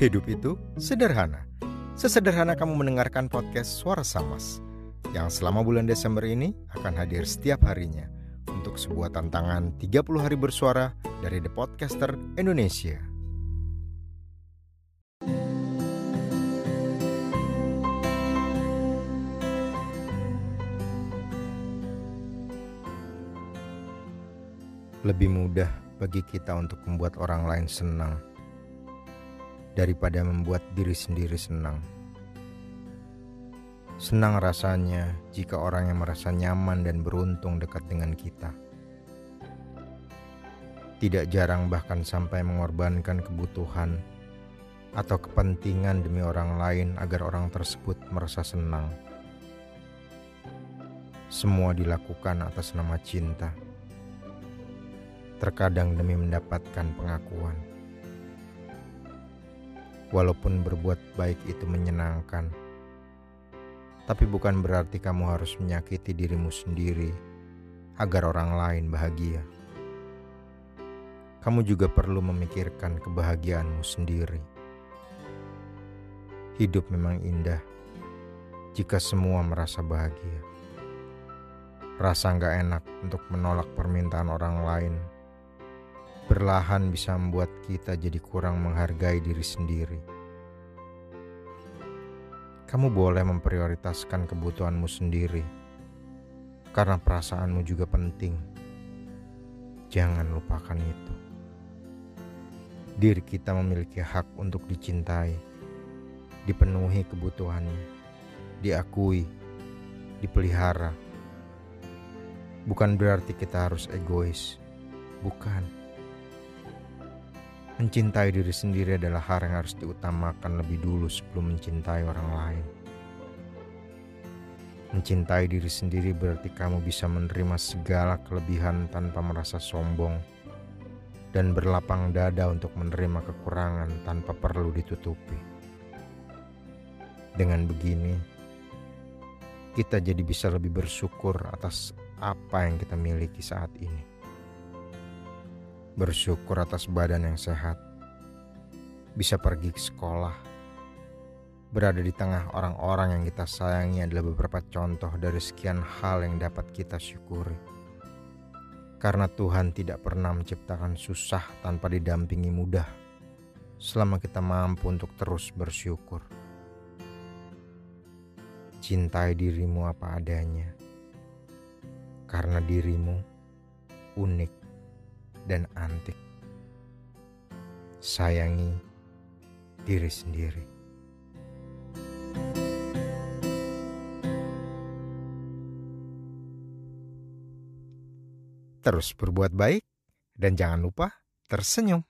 Hidup itu sederhana. Sesederhana kamu mendengarkan podcast Suara Samas yang selama bulan Desember ini akan hadir setiap harinya untuk sebuah tantangan 30 hari bersuara dari The Podcaster Indonesia. Lebih mudah bagi kita untuk membuat orang lain senang daripada membuat diri sendiri senang. Senang rasanya jika orang yang merasa nyaman dan beruntung dekat dengan kita. Tidak jarang bahkan sampai mengorbankan kebutuhan atau kepentingan demi orang lain agar orang tersebut merasa senang. Semua dilakukan atas nama cinta. Terkadang demi mendapatkan pengakuan walaupun berbuat baik itu menyenangkan. Tapi bukan berarti kamu harus menyakiti dirimu sendiri agar orang lain bahagia. Kamu juga perlu memikirkan kebahagiaanmu sendiri. Hidup memang indah jika semua merasa bahagia. Rasa nggak enak untuk menolak permintaan orang lain perlahan bisa membuat kita jadi kurang menghargai diri sendiri. Kamu boleh memprioritaskan kebutuhanmu sendiri, karena perasaanmu juga penting. Jangan lupakan itu. Diri kita memiliki hak untuk dicintai, dipenuhi kebutuhannya, diakui, dipelihara. Bukan berarti kita harus egois, bukan Mencintai diri sendiri adalah hal yang harus diutamakan lebih dulu sebelum mencintai orang lain. Mencintai diri sendiri berarti kamu bisa menerima segala kelebihan tanpa merasa sombong dan berlapang dada untuk menerima kekurangan tanpa perlu ditutupi. Dengan begini, kita jadi bisa lebih bersyukur atas apa yang kita miliki saat ini bersyukur atas badan yang sehat, bisa pergi ke sekolah, berada di tengah orang-orang yang kita sayangi adalah beberapa contoh dari sekian hal yang dapat kita syukuri. Karena Tuhan tidak pernah menciptakan susah tanpa didampingi mudah, selama kita mampu untuk terus bersyukur. Cintai dirimu apa adanya, karena dirimu unik dan antik. Sayangi diri sendiri. Terus berbuat baik dan jangan lupa tersenyum.